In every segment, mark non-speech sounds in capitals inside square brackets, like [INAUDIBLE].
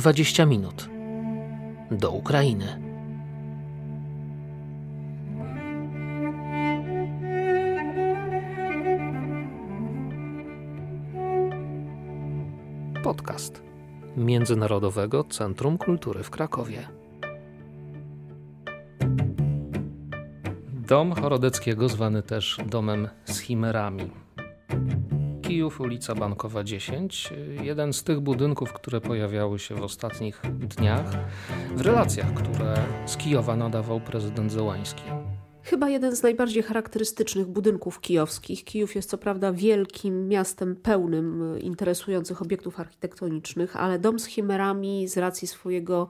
20 minut do Ukrainy. Podcast Międzynarodowego Centrum Kultury w Krakowie. Dom Chorodeckiego, zwany też domem z chimerami. Kijów, ulica Bankowa 10. Jeden z tych budynków, które pojawiały się w ostatnich dniach w relacjach, które z Kijowa nadawał prezydent Zełański. Chyba jeden z najbardziej charakterystycznych budynków kijowskich. Kijów jest co prawda wielkim miastem pełnym interesujących obiektów architektonicznych, ale dom z chimerami z racji swojego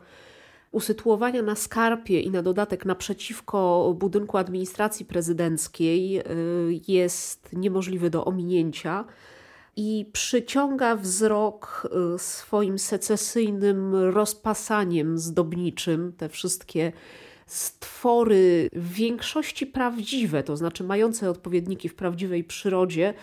usytuowania na skarpie i na dodatek naprzeciwko budynku administracji prezydenckiej y, jest niemożliwy do ominięcia i przyciąga wzrok y, swoim secesyjnym rozpasaniem zdobniczym, te wszystkie stwory w większości prawdziwe, to znaczy mające odpowiedniki w prawdziwej przyrodzie,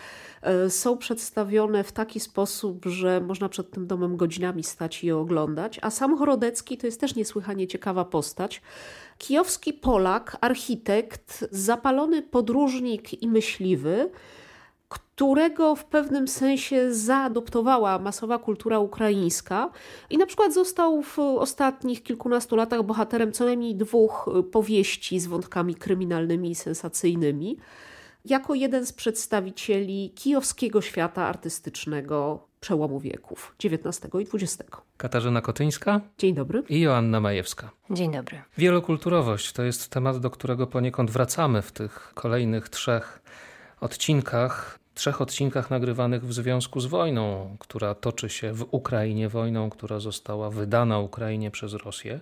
e, są przedstawione w taki sposób, że można przed tym domem godzinami stać i je oglądać. A sam Chorodecki to jest też niesłychanie ciekawa postać. Kijowski Polak, architekt, zapalony podróżnik i myśliwy, którego w pewnym sensie zaadoptowała masowa kultura ukraińska i na przykład został w ostatnich kilkunastu latach bohaterem co najmniej dwóch powieści z wątkami kryminalnymi i sensacyjnymi, jako jeden z przedstawicieli kijowskiego świata artystycznego przełomu wieków XIX i XX. Katarzyna Kotyńska. Dzień dobry. I Joanna Majewska. Dzień dobry. Wielokulturowość to jest temat, do którego poniekąd wracamy w tych kolejnych trzech odcinkach, trzech odcinkach nagrywanych w związku z wojną, która toczy się w Ukrainie, wojną, która została wydana Ukrainie przez Rosję.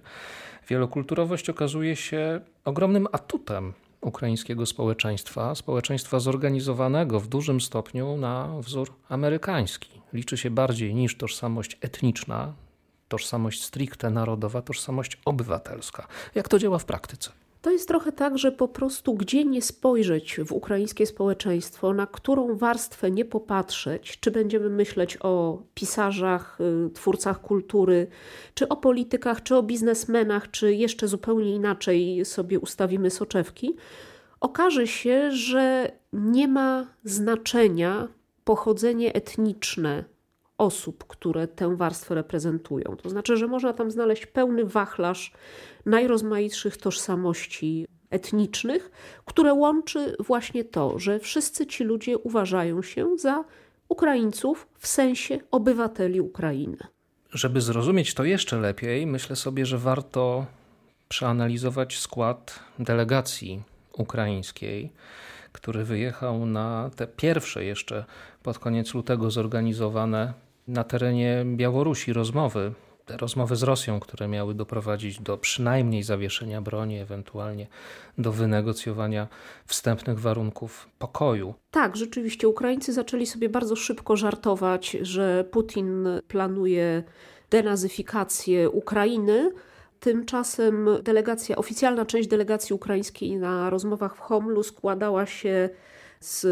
Wielokulturowość okazuje się ogromnym atutem ukraińskiego społeczeństwa, społeczeństwa zorganizowanego w dużym stopniu na wzór amerykański. Liczy się bardziej niż tożsamość etniczna, tożsamość stricte narodowa, tożsamość obywatelska. Jak to działa w praktyce? To jest trochę tak, że po prostu gdzie nie spojrzeć w ukraińskie społeczeństwo, na którą warstwę nie popatrzeć, czy będziemy myśleć o pisarzach, y, twórcach kultury, czy o politykach, czy o biznesmenach, czy jeszcze zupełnie inaczej sobie ustawimy soczewki, okaże się, że nie ma znaczenia pochodzenie etniczne osób, które tę warstwę reprezentują. To znaczy, że można tam znaleźć pełny wachlarz najrozmaitszych tożsamości etnicznych, które łączy właśnie to, że wszyscy ci ludzie uważają się za Ukraińców w sensie obywateli Ukrainy. Żeby zrozumieć to jeszcze lepiej, myślę sobie, że warto przeanalizować skład delegacji ukraińskiej, który wyjechał na te pierwsze jeszcze pod koniec lutego zorganizowane na terenie Białorusi rozmowy, te rozmowy z Rosją, które miały doprowadzić do przynajmniej zawieszenia broni, ewentualnie do wynegocjowania wstępnych warunków pokoju. Tak, rzeczywiście Ukraińcy zaczęli sobie bardzo szybko żartować, że Putin planuje denazyfikację Ukrainy. Tymczasem delegacja, oficjalna część delegacji ukraińskiej na rozmowach w Homlu składała się z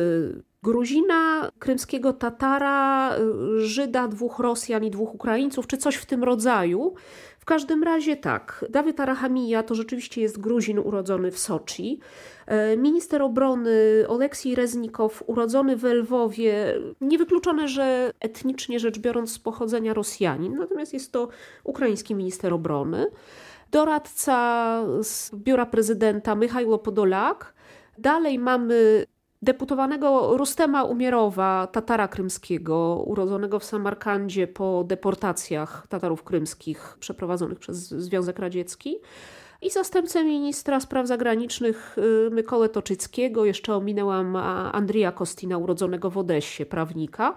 Gruzina, krymskiego Tatara, Żyda, dwóch Rosjan i dwóch Ukraińców, czy coś w tym rodzaju. W każdym razie tak, Dawid Arahamija to rzeczywiście jest Gruzin urodzony w Soczi. E, minister obrony Oleksij Reznikow, urodzony w Lwowie, niewykluczone, że etnicznie rzecz biorąc z pochodzenia Rosjanin, natomiast jest to ukraiński minister obrony. Doradca z biura prezydenta Michajło Podolak. Dalej mamy deputowanego Rustema Umierowa, Tatara krymskiego, urodzonego w Samarkandzie po deportacjach Tatarów krymskich przeprowadzonych przez Związek Radziecki i zastępcę ministra spraw zagranicznych y, Mykołę Toczyckiego, jeszcze ominęłam Andrija Kostina, urodzonego w Odessie, prawnika.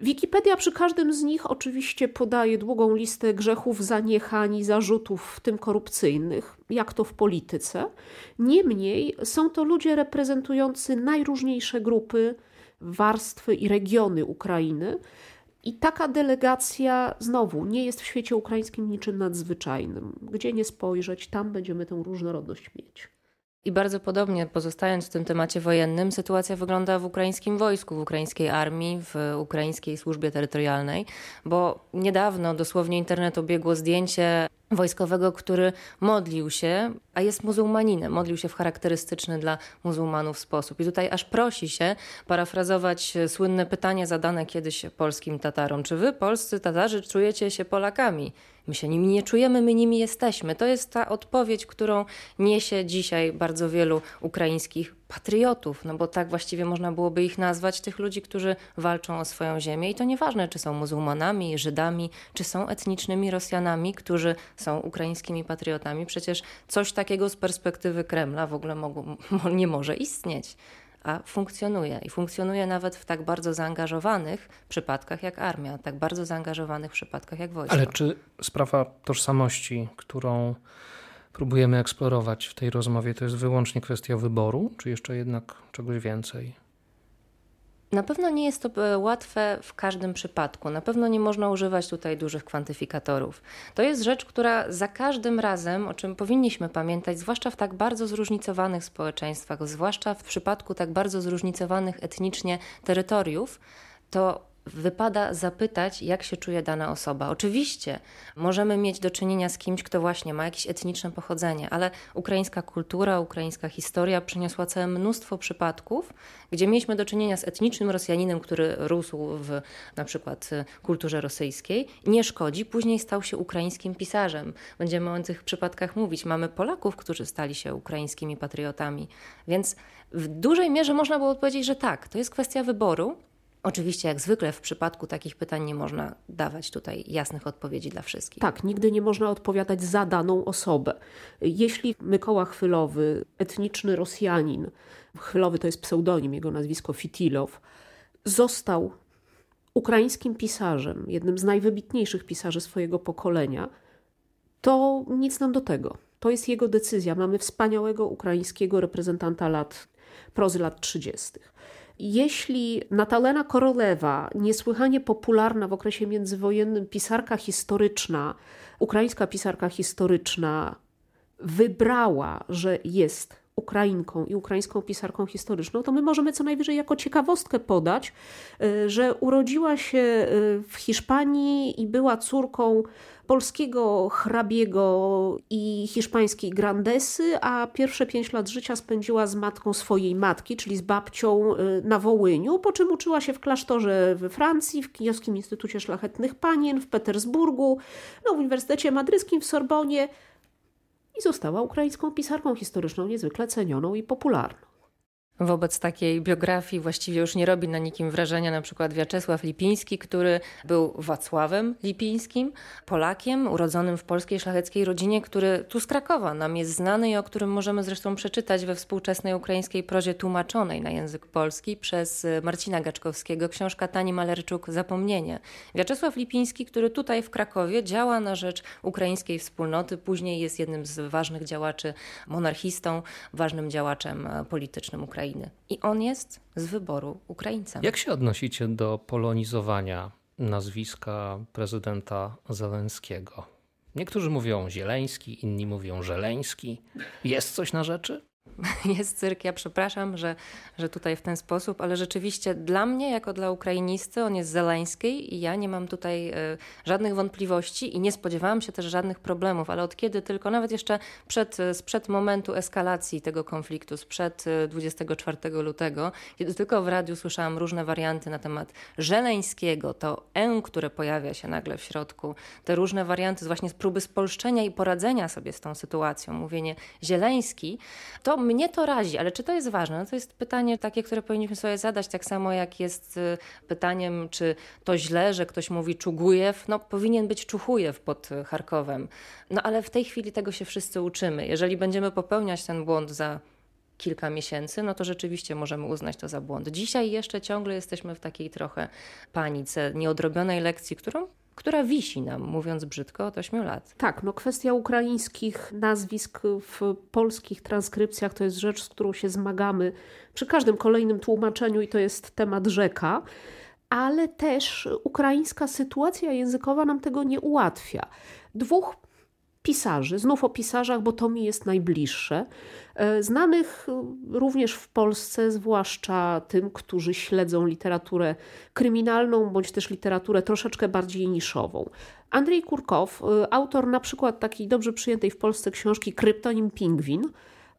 Wikipedia przy każdym z nich oczywiście podaje długą listę grzechów, zaniechań i zarzutów, w tym korupcyjnych, jak to w polityce. Niemniej są to ludzie reprezentujący najróżniejsze grupy, warstwy i regiony Ukrainy. I taka delegacja znowu nie jest w świecie ukraińskim niczym nadzwyczajnym. Gdzie nie spojrzeć, tam będziemy tę różnorodność mieć. I bardzo podobnie, pozostając w tym temacie wojennym, sytuacja wygląda w ukraińskim wojsku, w ukraińskiej armii, w ukraińskiej służbie terytorialnej, bo niedawno dosłownie internet obiegło zdjęcie wojskowego, który modlił się, a jest muzułmaninem, modlił się w charakterystyczny dla muzułmanów sposób. I tutaj aż prosi się parafrazować słynne pytanie zadane kiedyś polskim Tatarom. Czy wy, polscy Tatarzy, czujecie się Polakami? My się nimi nie czujemy, my nimi jesteśmy. To jest ta odpowiedź, którą niesie dzisiaj bardzo wielu ukraińskich patriotów, no bo tak właściwie można byłoby ich nazwać, tych ludzi, którzy walczą o swoją ziemię. I to nieważne, czy są muzułmanami, Żydami, czy są etnicznymi Rosjanami, którzy są ukraińskimi patriotami. Przecież coś takiego z perspektywy Kremla w ogóle nie może istnieć a funkcjonuje. I funkcjonuje nawet w tak bardzo zaangażowanych przypadkach jak armia, tak bardzo zaangażowanych przypadkach jak wojsko. Ale czy sprawa tożsamości, którą próbujemy eksplorować w tej rozmowie, to jest wyłącznie kwestia wyboru, czy jeszcze jednak czegoś więcej? Na pewno nie jest to e, łatwe w każdym przypadku. Na pewno nie można używać tutaj dużych kwantyfikatorów. To jest rzecz, która za każdym razem, o czym powinniśmy pamiętać, zwłaszcza w tak bardzo zróżnicowanych społeczeństwach, zwłaszcza w przypadku tak bardzo zróżnicowanych etnicznie terytoriów, to wypada zapytać, jak się czuje dana osoba. Oczywiście możemy mieć do czynienia z kimś, kto właśnie ma jakieś etniczne pochodzenie, ale ukraińska kultura, ukraińska historia przyniosła całe mnóstwo przypadków, gdzie mieliśmy do czynienia z etnicznym Rosjaninem, który rósł w na przykład kulturze rosyjskiej, nie szkodzi, później stał się ukraińskim pisarzem. Będziemy o tych przypadkach mówić. Mamy Polaków, którzy stali się ukraińskimi patriotami, więc w dużej mierze można było odpowiedzieć, że tak, to jest kwestia wyboru, Oczywiście, jak zwykle w przypadku takich pytań nie można dawać tutaj jasnych odpowiedzi dla wszystkich. Tak, nigdy nie można odpowiadać za daną osobę. Jeśli Mykoła Chwylowy, etniczny Rosjanin, Chwylowy to jest pseudonim, jego nazwisko Fitilow, został ukraińskim pisarzem, jednym z najwybitniejszych pisarzy swojego pokolenia, to nic nam do tego. To jest jego decyzja. Mamy wspaniałego ukraińskiego reprezentanta lat, prozy lat 30. Jeśli Natalena Korolewa, niesłychanie popularna w okresie międzywojennym pisarka historyczna, ukraińska pisarka historyczna, wybrała, że jest Ukrainką i ukraińską pisarką historyczną, to my możemy co najwyżej jako ciekawostkę podać, y, że urodziła się y, w Hiszpanii i była córką polskiego hrabiego i hiszpańskiej grandesy, a pierwsze pięć lat życia spędziła z matką swojej matki, czyli z babcią y, na Wołyniu, po czym uczyła się w klasztorze we Francji, w Kijowskim Instytucie Szlachetnych Panien, w Petersburgu, no, w Uniwersytecie Madryskim w Sorbonie i została ukraińską pisarką historyczną niezwykle cenioną i popularną. Wobec takiej biografii właściwie już nie robi na nikim wrażenia na przykład Wiaczesław Lipiński, który był Wacławem Lipińskim, Polakiem urodzonym w polskiej szlacheckiej rodzinie, który tu z Krakowa nam jest znany i o którym możemy zresztą przeczytać we współczesnej ukraińskiej prozie tłumaczonej na język polski przez Marcina Gaczkowskiego, książka Tani Malerczuk Zapomnienie. Wiaczesław Lipiński, który tutaj w Krakowie działa na rzecz ukraińskiej wspólnoty, później jest jednym z ważnych działaczy, monarchistą, ważnym działaczem politycznym Ukrainy. Ukrainy. I on jest z wyboru Ukraińcem. Jak się odnosicie do polonizowania nazwiska prezydenta Zeleńskiego? Niektórzy mówią Zieleński, inni mówią Żeleński. Jest coś na rzeczy? [LAUGHS] jest cyrk. Ja przepraszam, że, że tutaj w ten sposób, ale rzeczywiście dla mnie, jako dla Ukrainisty, on jest zeleńskiej i ja nie mam tutaj y, żadnych wątpliwości i nie spodziewałam się też żadnych problemów, ale od kiedy tylko, nawet jeszcze przed, e, sprzed momentu eskalacji tego konfliktu, sprzed 24 e, lutego, kiedy tylko w radiu słyszałam różne warianty na temat żeleńskiego, to E, które pojawia się nagle w środku, te różne warianty właśnie z próby spolszczenia i poradzenia sobie z tą sytuacją, mówienie zieleński, to mnie to razi, ale czy to jest ważne? No to jest pytanie takie, które powinniśmy sobie zadać, tak samo jak jest y, pytaniem, czy to źle, że ktoś mówi Czugujew, no powinien być Czuchujew pod Charkowem. No ale w tej chwili tego się wszyscy uczymy. Jeżeli będziemy popełniać ten błąd za kilka miesięcy, no to rzeczywiście możemy uznać to za błąd. Dzisiaj jeszcze ciągle jesteśmy w takiej trochę panice, nieodrobionej lekcji, którą która wisi nam, mówiąc brzydko, od 8 lat. Tak, no kwestia ukraińskich nazwisk w polskich transkrypcjach to jest rzecz, z którą się zmagamy przy każdym kolejnym tłumaczeniu i to jest temat rzeka. Ale też ukraińska sytuacja językowa nam tego nie ułatwia. Dwóch pisarzy, znów o pisarzach, bo to mi jest najbliższe, e, znanych również w Polsce, zwłaszcza tym, którzy śledzą literaturę kryminalną bądź też literaturę troszeczkę bardziej niszową. Andrzej Kurkow, e, autor na przykład takiej dobrze przyjętej w Polsce książki Kryptonim Pingwin,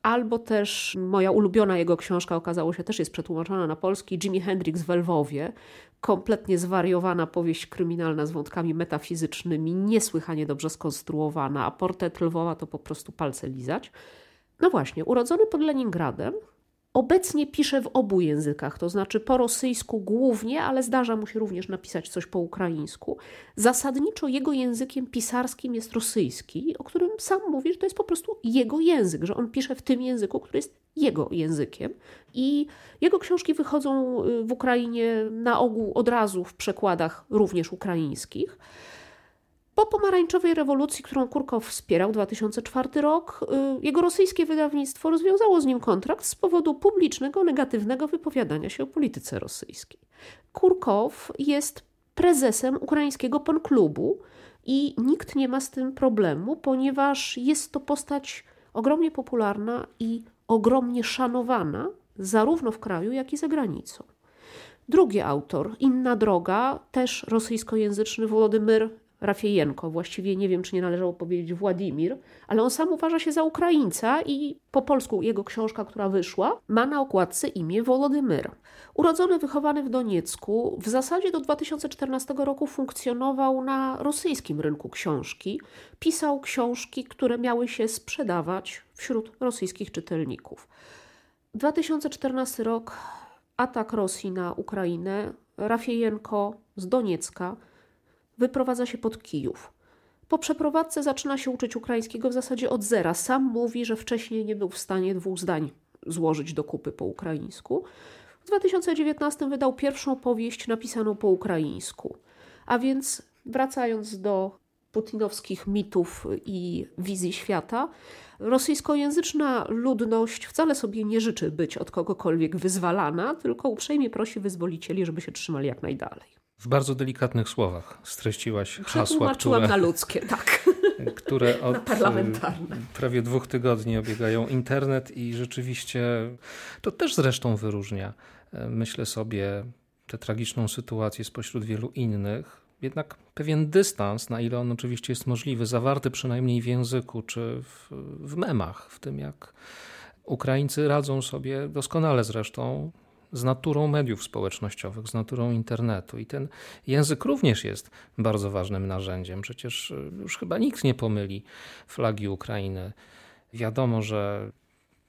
albo też moja ulubiona jego książka okazało się też jest przetłumaczona na polski Jimi Hendrix w Lwowie, kompletnie zwariowana powieść kryminalna z wątkami metafizycznymi, niesłychanie dobrze skonstruowana, a portret Lwowa to po prostu palce lizać. No właśnie, urodzony pod Leningradem, Obecnie pisze w obu językach, to znaczy po rosyjsku głównie, ale zdarza mu się również napisać coś po ukraińsku. Zasadniczo jego językiem pisarskim jest rosyjski, o którym sam mówi, że to jest po prostu jego język, że on pisze w tym języku, który jest jego językiem. I jego książki wychodzą y, w Ukrainie na ogół od razu w przekładach również ukraińskich. Po pomarańczowej rewolucji, którą Kurkow wspierał 2004 rok, y, jego rosyjskie wydawnictwo rozwiązało z nim kontrakt z powodu publicznego, negatywnego wypowiadania się o polityce rosyjskiej. Kurkow jest prezesem ukraińskiego ponklubu i nikt nie ma z tym problemu, ponieważ jest to postać ogromnie popularna i ogromnie szanowana zarówno w kraju, jak i za granicą. Drugi autor, Inna Droga, też rosyjskojęzyczny Włodymyr Rafiejenko, właściwie nie wiem, czy nie należało powiedzieć Władimir, ale on sam uważa się za Ukraińca i po polsku jego książka, która wyszła, ma na okładce imię Wolodymyr. Urodzony, wychowany w Doniecku, w zasadzie do 2014 roku funkcjonował na rosyjskim rynku książki. Pisał książki, które miały się sprzedawać wśród rosyjskich czytelników. 2014 rok, atak Rosji na Ukrainę. Rafiejenko z Doniecka wyprowadza się pod Kijów. Po przeprowadzce zaczyna się uczyć ukraińskiego w zasadzie od zera. Sam mówi, że wcześniej nie był w stanie dwóch zdań złożyć do kupy po ukraińsku. W 2019 wydał pierwszą powieść napisaną po ukraińsku. A więc wracając do putinowskich mitów i wizji świata, rosyjskojęzyczna ludność wcale sobie nie życzy być od kogokolwiek wyzwalana, tylko uprzejmie prosi wyzwolicieli, żeby się trzymali jak najdalej. W bardzo delikatnych słowach streściłaś hasła, które, na ludzkie, tak. [LAUGHS] które od prawie dwóch tygodni obiegają internet i rzeczywiście to też zresztą wyróżnia, myślę sobie, tę tragiczną sytuację spośród wielu innych. Jednak pewien dystans, na ile on oczywiście jest możliwy, zawarty przynajmniej w języku czy w, w memach, w tym jak Ukraińcy radzą sobie doskonale zresztą z naturą mediów społecznościowych, z naturą internetu. I ten język również jest bardzo ważnym narzędziem. Przecież y, już chyba nikt nie pomyli flagi Ukrainy. Wiadomo, że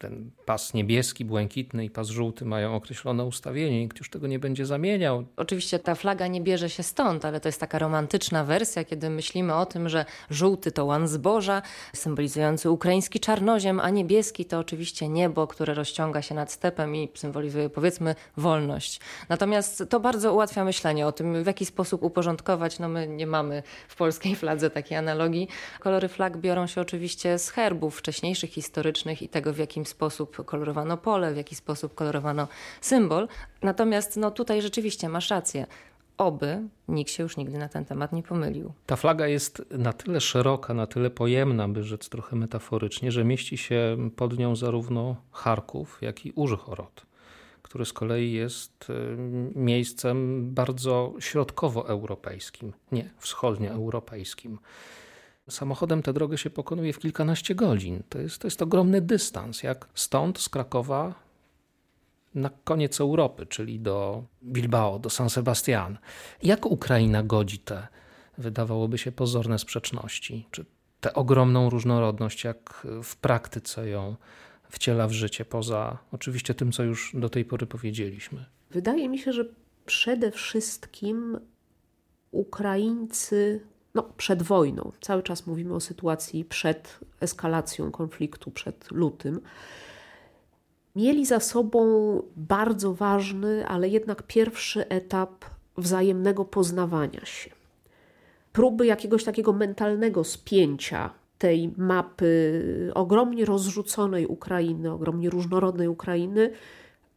ten pas niebieski, błękitny i pas żółty mają określone ustawienie, nikt już tego nie będzie zamieniał. Oczywiście ta flaga nie bierze się stąd, ale to jest taka romantyczna wersja, kiedy myślimy o tym, że żółty to łan zboża, symbolizujący ukraiński czarnoziem, a niebieski to oczywiście niebo, które rozciąga się nad stepem i symbolizuje powiedzmy wolność. Natomiast to bardzo ułatwia myślenie o tym, w jaki sposób uporządkować. No my nie mamy w polskiej fladze takiej analogii. Kolory flag biorą się oczywiście z herbów wcześniejszych, historycznych i tego, w jakim sposób kolorowano pole, w jaki sposób kolorowano symbol. Natomiast no, tutaj rzeczywiście masz rację. Oby nikt się już nigdy na ten temat nie pomylił. Ta flaga jest na tyle szeroka, na tyle pojemna, by rzec trochę metaforycznie, że mieści się pod nią zarówno Charków, jak i Użhorod, który z kolei jest y, miejscem bardzo środkowoeuropejskim, nie wschodnioeuropejskim. Samochodem tę drogę się pokonuje w kilkanaście godzin. To jest, to jest ogromny dystans, jak stąd z Krakowa na koniec Europy, czyli do Bilbao, do San Sebastian. Jak Ukraina godzi te, wydawałoby się, pozorne sprzeczności? Czy tę ogromną różnorodność, jak w praktyce ją wciela w życie, poza oczywiście tym, co już do tej pory powiedzieliśmy? Wydaje mi się, że przede wszystkim Ukraińcy no, przed wojną. Cały czas mówimy o sytuacji przed eskalacją konfliktu, przed lutym. Mieli za sobą bardzo ważny, ale jednak pierwszy etap wzajemnego poznawania się. Próby jakiegoś takiego mentalnego spięcia tej mapy ogromnie rozrzuconej Ukrainy, ogromnie różnorodnej Ukrainy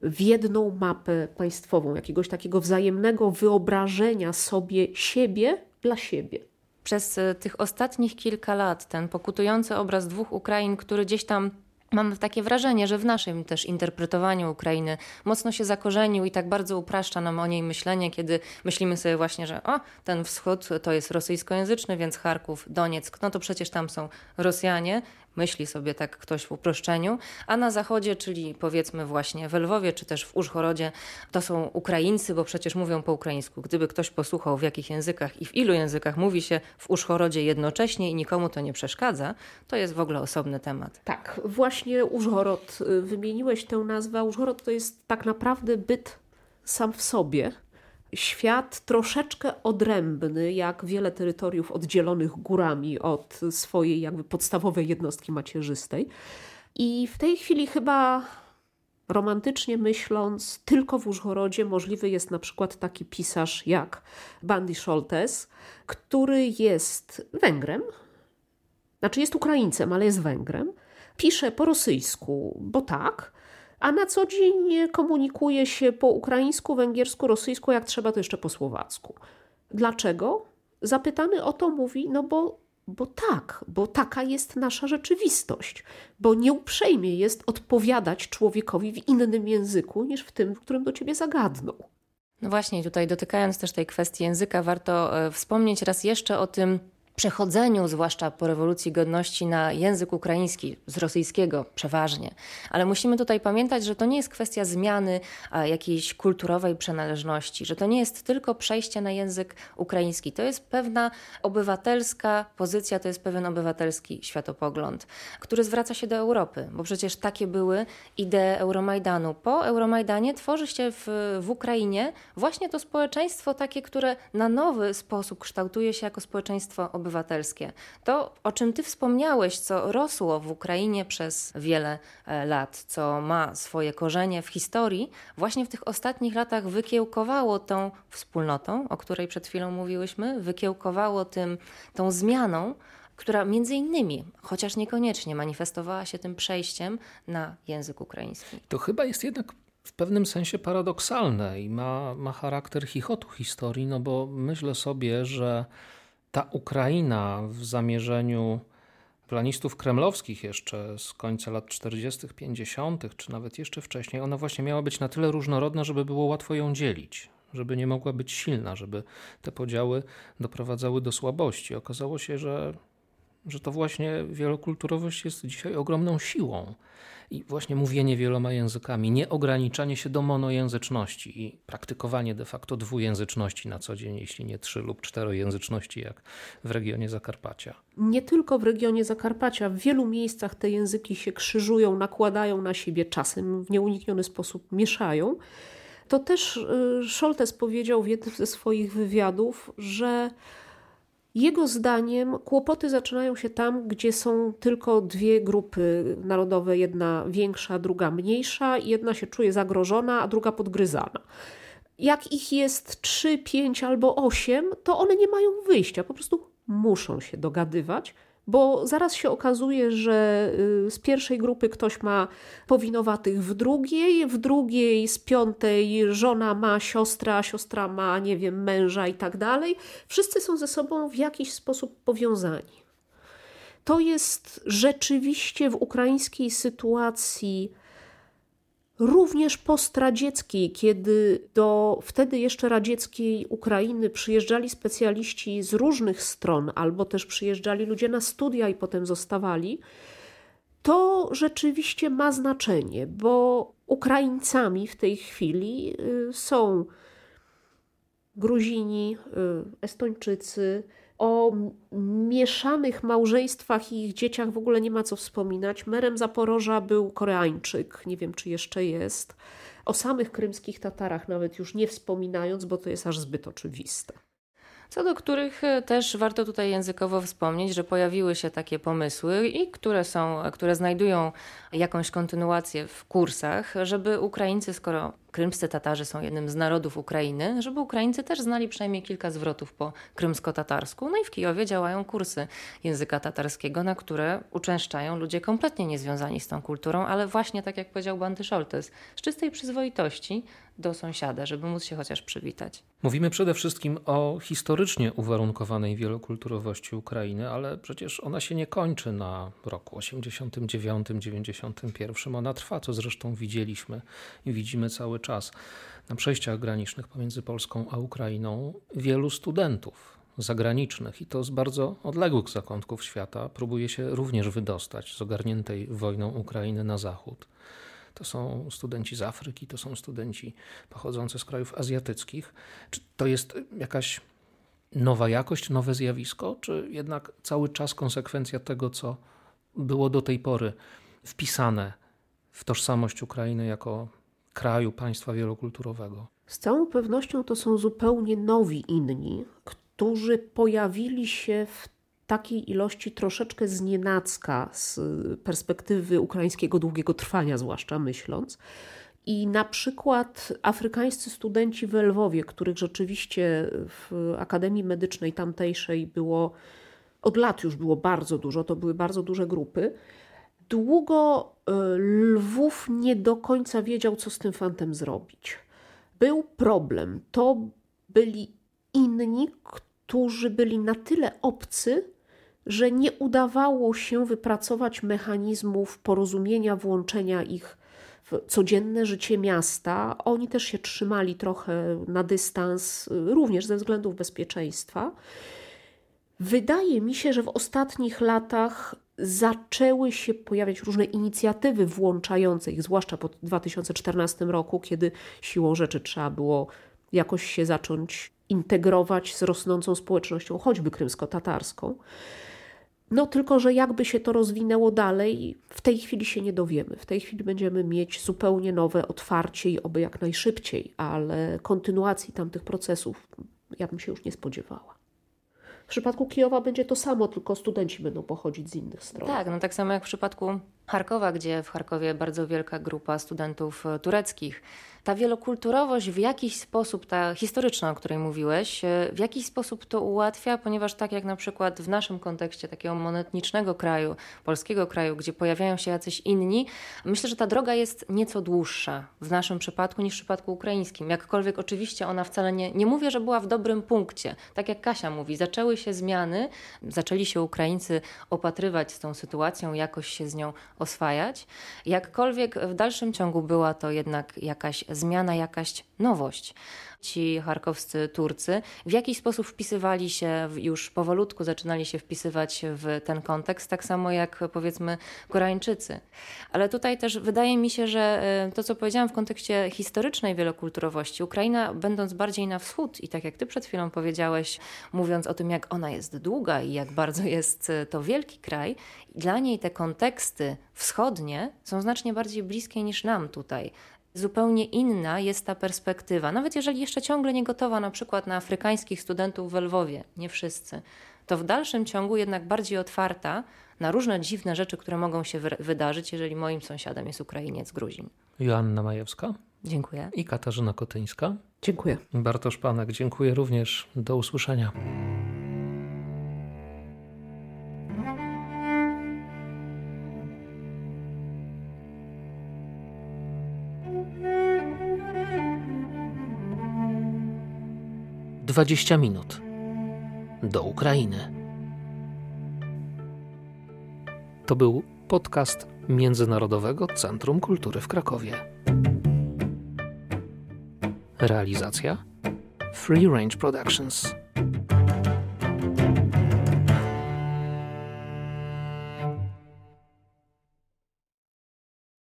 w jedną mapę państwową, jakiegoś takiego wzajemnego wyobrażenia sobie siebie dla siebie. Przez e, tych ostatnich kilka lat ten pokutujący obraz dwóch Ukrain, który gdzieś tam Mam takie wrażenie, że w naszym też interpretowaniu Ukrainy mocno się zakorzenił i tak bardzo upraszcza nam o niej myślenie, kiedy myślimy sobie właśnie, że o, ten wschód to jest rosyjskojęzyczny, więc Charków, Donieck, no to przecież tam są Rosjanie myśli sobie tak ktoś w uproszczeniu, a na zachodzie, czyli powiedzmy właśnie w Lwowie czy też w Użhorodzie, to są Ukraińcy, bo przecież mówią po ukraińsku. Gdyby ktoś posłuchał w jakich językach i w ilu językach mówi się w Użhorodzie jednocześnie i nikomu to nie przeszkadza, to jest w ogóle osobny temat. Tak, właśnie Użhorod, y, wymieniłeś tę nazwę. Użhorod to jest tak naprawdę byt sam w sobie świat troszeczkę odrębny, jak wiele terytoriów oddzielonych górami od swojej jakby podstawowej jednostki macierzystej. I w tej chwili chyba romantycznie myśląc, tylko w Użhorodzie możliwy jest na przykład taki pisarz jak Bandy Scholtes, który jest Węgrem, znaczy jest Ukraińcem, ale jest Węgrem, pisze po rosyjsku, bo tak, a na co dzień komunikuje się po ukraińsku, węgiersku, rosyjsku, jak trzeba to jeszcze po słowacku. Dlaczego? Zapytany o to mówi, no bo, bo tak, bo taka jest nasza rzeczywistość, bo nieuprzejmie jest odpowiadać człowiekowi w innym języku niż w tym, w którym do ciebie zagadnął. No właśnie, tutaj dotykając też tej kwestii języka, warto e, wspomnieć raz jeszcze o tym, przechodzeniu, zwłaszcza po rewolucji godności, na język ukraiński, z rosyjskiego przeważnie. Ale musimy tutaj pamiętać, że to nie jest kwestia zmiany jakiejś kulturowej przynależności, że to nie jest tylko przejście na język ukraiński. To jest pewna obywatelska pozycja, to jest pewien obywatelski światopogląd, który zwraca się do Europy, bo przecież takie były idee Euromajdanu. Po Euromajdanie tworzy się w, w Ukrainie właśnie to społeczeństwo takie, które na nowy sposób kształtuje się jako społeczeństwo obywatelskie obywatelskie. To, o czym Ty wspomniałeś, co rosło w Ukrainie przez wiele e, lat, co ma swoje korzenie w historii, właśnie w tych ostatnich latach wykiełkowało tą wspólnotą, o której przed chwilą mówiłyśmy, wykiełkowało tym, tą zmianą, która między innymi, chociaż niekoniecznie, manifestowała się tym przejściem na język ukraiński. To chyba jest jednak w pewnym sensie paradoksalne i ma, ma charakter chichotu historii, no bo myślę sobie, że ta Ukraina w zamierzeniu planistów kremlowskich jeszcze z końca lat 40., 50., czy nawet jeszcze wcześniej, ona właśnie miała być na tyle różnorodna, żeby było łatwo ją dzielić, żeby nie mogła być silna, żeby te podziały doprowadzały do słabości. Okazało się, że, że to właśnie wielokulturowość jest dzisiaj ogromną siłą i właśnie mówienie wieloma językami, nie ograniczanie się do monojęzyczności i praktykowanie de facto dwujęzyczności na co dzień, jeśli nie trzy lub czterojęzyczności, jak w regionie Zakarpacia. Nie tylko w regionie Zakarpacia, w wielu miejscach te języki się krzyżują, nakładają na siebie, czasem w nieunikniony sposób mieszają. To też y, Scholtes powiedział w jednym ze swoich wywiadów, że jego zdaniem kłopoty zaczynają się tam, gdzie są tylko dwie grupy narodowe, jedna większa, druga mniejsza, jedna się czuje zagrożona, a druga podgryzana. Jak ich jest trzy, pięć albo osiem, to one nie mają wyjścia, po prostu muszą się dogadywać bo zaraz się okazuje, że y, z pierwszej grupy ktoś ma powinowatych w drugiej, w drugiej z piątej żona ma siostra, siostra ma, nie wiem, męża i tak dalej. Wszyscy są ze sobą w jakiś sposób powiązani. To jest rzeczywiście w ukraińskiej sytuacji również postradzieckiej, kiedy do wtedy jeszcze radzieckiej Ukrainy przyjeżdżali specjaliści z różnych stron, albo też przyjeżdżali ludzie na studia i potem zostawali, to rzeczywiście ma znaczenie, bo Ukraińcami w tej chwili y, są Gruzini, y, Estończycy, o mieszanych małżeństwach i ich dzieciach w ogóle nie ma co wspominać. Merem Zaporoża był Koreańczyk, nie wiem czy jeszcze jest. O samych krymskich Tatarach nawet już nie wspominając, bo to jest aż zbyt oczywiste co do których e, też warto tutaj językowo wspomnieć, że pojawiły się takie pomysły i które są, które znajdują jakąś kontynuację w kursach, żeby Ukraińcy, skoro krymscy Tatarzy są jednym z narodów Ukrainy, żeby Ukraińcy też znali przynajmniej kilka zwrotów po krymsko-tatarsku. No i w Kijowie działają kursy języka tatarskiego, na które uczęszczają ludzie kompletnie niezwiązani z tą kulturą, ale właśnie tak jak powiedział Banty Szoltes, z czystej przyzwoitości do sąsiada, żeby móc się chociaż przywitać. Mówimy przede wszystkim o historycznie uwarunkowanej wielokulturowości Ukrainy, ale przecież ona się nie kończy na roku 89-91. Ona trwa, co zresztą widzieliśmy i widzimy cały czas na przejściach granicznych pomiędzy Polską a Ukrainą wielu studentów zagranicznych i to z bardzo odległych zakątków świata próbuje się również wydostać z ogarniętej wojną Ukrainy na zachód. To są studenci z Afryki, to są studenci pochodzący z krajów azjatyckich. Czy to jest jakaś nowa jakość, nowe zjawisko, czy jednak cały czas konsekwencja tego, co było do tej pory wpisane w tożsamość Ukrainy jako kraju, państwa wielokulturowego? Z całą pewnością to są zupełnie nowi inni, którzy pojawili się w takiej ilości troszeczkę znienacka z perspektywy ukraińskiego długiego trwania, zwłaszcza myśląc. I na przykład afrykańscy studenci w Lwowie, których rzeczywiście w Akademii Medycznej tamtejszej było od lat już było bardzo dużo, to były bardzo duże grupy. Długo e, Lwów nie do końca wiedział, co z tym fantem zrobić. Był problem. To byli inni, którzy byli na tyle obcy, że nie udawało się wypracować mechanizmów porozumienia, włączenia ich w codzienne życie miasta. Oni też się trzymali trochę na dystans, również ze względów bezpieczeństwa. Wydaje mi się, że w ostatnich latach zaczęły się pojawiać różne inicjatywy włączające ich, zwłaszcza po 2014 roku, kiedy siłą rzeczy trzeba było jakoś się zacząć integrować z rosnącą społecznością, choćby krymsko-tatarską. No tylko, że jakby się to rozwinęło dalej, w tej chwili się nie dowiemy. W tej chwili będziemy mieć zupełnie nowe otwarcie i oby jak najszybciej, ale kontynuacji tamtych procesów ja bym się już nie spodziewała. W przypadku Kijowa będzie to samo, tylko studenci będą pochodzić z innych stron. Tak, no tak samo jak w przypadku Charkowa, gdzie w Charkowie bardzo wielka grupa studentów tureckich ta wielokulturowość w jakiś sposób, ta historyczna, o której mówiłeś, e, w jakiś sposób to ułatwia, ponieważ tak jak na przykład w naszym kontekście takiego monetnicznego kraju, polskiego kraju, gdzie pojawiają się jacyś inni, myślę, że ta droga jest nieco dłuższa w naszym przypadku niż w przypadku ukraińskim. Jakkolwiek oczywiście ona wcale nie, nie mówię, że była w dobrym punkcie. Tak jak Kasia mówi, zaczęły się zmiany, zaczęli się Ukraińcy opatrywać z tą sytuacją, jakoś się z nią oswajać. Jakkolwiek w dalszym ciągu była to jednak jakaś zmiana, jakaś nowość. Ci charkowscy Turcy w jakiś sposób wpisywali się, już powolutku zaczynali się wpisywać w ten kontekst, tak samo jak powiedzmy Koreańczycy. Ale tutaj też wydaje mi się, że e, to, co powiedziałam w kontekście historycznej wielokulturowości, Ukraina, będąc bardziej na wschód i tak jak ty przed chwilą powiedziałeś, mówiąc o tym, jak ona jest długa i jak bardzo jest e, to wielki kraj, dla niej te konteksty wschodnie są znacznie bardziej bliskie niż nam tutaj zupełnie inna jest ta perspektywa. Nawet jeżeli jeszcze ciągle nie gotowa na przykład na afrykańskich studentów w Lwowie, nie wszyscy, to w dalszym ciągu jednak bardziej otwarta na różne dziwne rzeczy, które mogą się wydarzyć, jeżeli moim sąsiadem jest Ukrainiec, Gruzin. Joanna Majewska. Dziękuję. I Katarzyna Kotyńska. Dziękuję. Bartosz Panek, dziękuję również. Do usłyszenia. 20 minut do Ukrainy. To był podcast Międzynarodowego Centrum Kultury w Krakowie. Realizacja Free Range Productions.